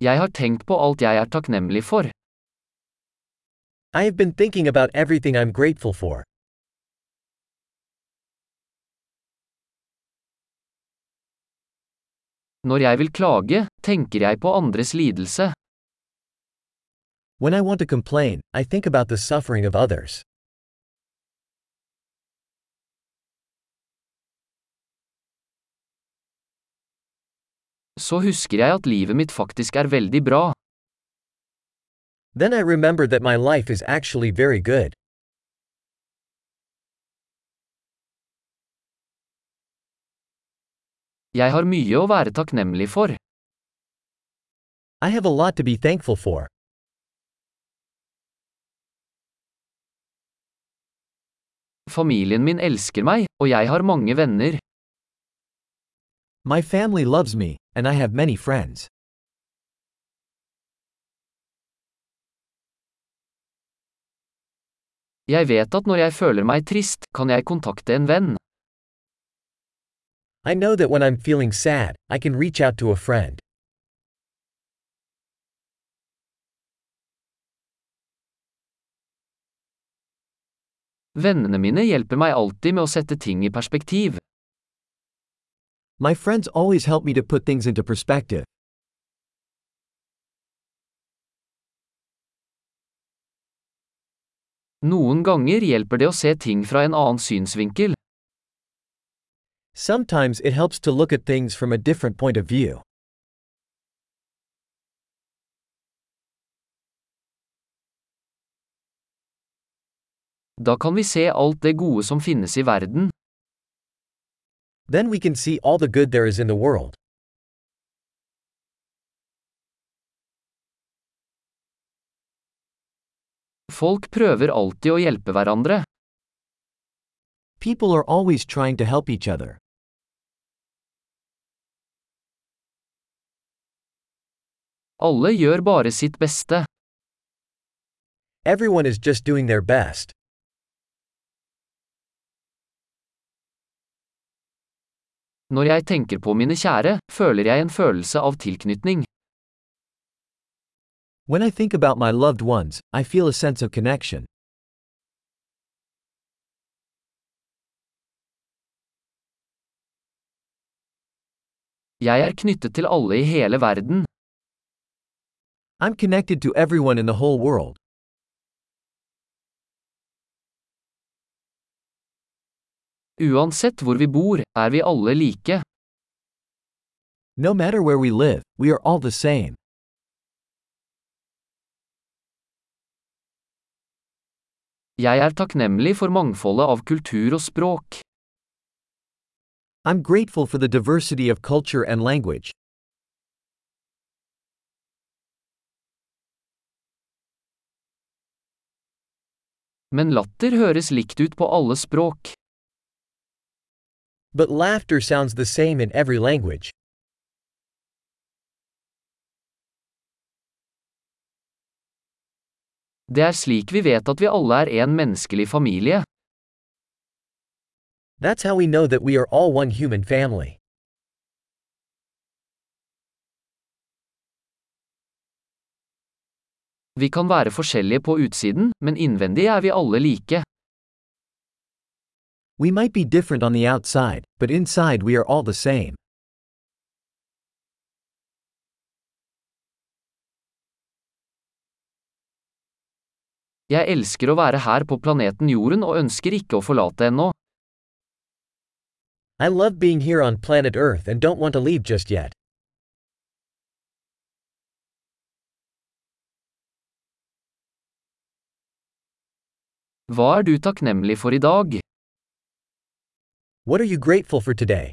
Jeg har tenkt på alt jeg er takknemlig for. I have been thinking about everything I'm grateful for. Når jeg vil klage, tenker jeg på andres lidelse. When I want to complain, I think about the suffering of others. Så husker jeg at livet mitt faktisk er veldig bra. Then I remember that my life is actually very good. Jeg har mye å være takknemlig for. I have a lot to be thankful for. Familien min elsker meg, og jeg har mange venner. My family loves me, and I have many friends. Jeg vet at når jeg føler meg trist, kan jeg kontakte en venn. I know that when I'm feeling sad, I can reach out to a friend. Vennene mine hjelper meg alltid med å sette ting i perspektiv. My friends always help me to put things into perspective. Noen ganger hjelper det å se ting fra en annen synsvinkel. Sometimes it helps to look at things from a different point of view. Da kan vi se alt det gode som finnes i verden. Then we can see all the good there is in the world. Folk prøver alltid å hjelpe hverandre. People are always trying to help each other. Alle gjør bare sitt beste. Everyone is just doing their best. Når jeg tenker på mine kjære, føler jeg en følelse av tilknytning. When I think about my loved ones, I feel a sense of connection. Jeg er knyttet til alle i hele verden. I'm connected to everyone in the whole world. Uansett hvor vi bor, er vi alle like. No matter where we live, we are all the same. Jeg er takknemlig for mangfoldet av kultur og språk. I'm grateful for the diversity of culture and language. Men latter høres likt ut på alle språk. But laughter sounds the same in every language. Det er slik vi vet at vi alle er en menneskelig familie. That's how we know that we are all one human family. Vi kan være forskjellige på utsiden, men innvendig er vi alle like. We might be different on the outside, but inside we are all the same. Jeg elsker å være her på planeten Jorden og ønsker ikke å forlate ennå. I love being here on planet Earth and don't want to leave just yet. Hva er du takknemlig for i dag? What are you grateful for today?